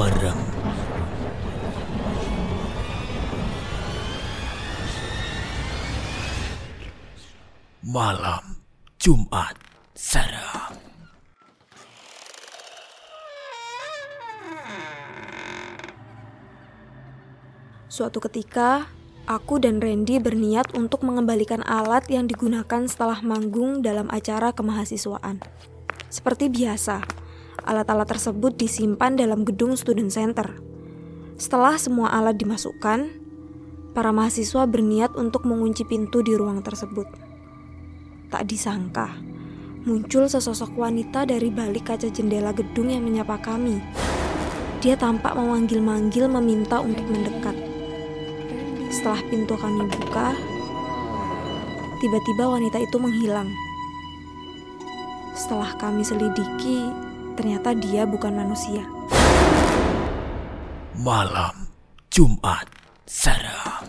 merem. Malam Jumat seram. Suatu ketika, aku dan Randy berniat untuk mengembalikan alat yang digunakan setelah manggung dalam acara kemahasiswaan. Seperti biasa, alat-alat tersebut disimpan dalam gedung student center. Setelah semua alat dimasukkan, para mahasiswa berniat untuk mengunci pintu di ruang tersebut. Tak disangka, muncul sesosok wanita dari balik kaca jendela gedung yang menyapa kami. Dia tampak memanggil-manggil meminta untuk mendekat. Setelah pintu kami buka, tiba-tiba wanita itu menghilang. Setelah kami selidiki, Ternyata dia bukan manusia. Malam Jumat Sarah.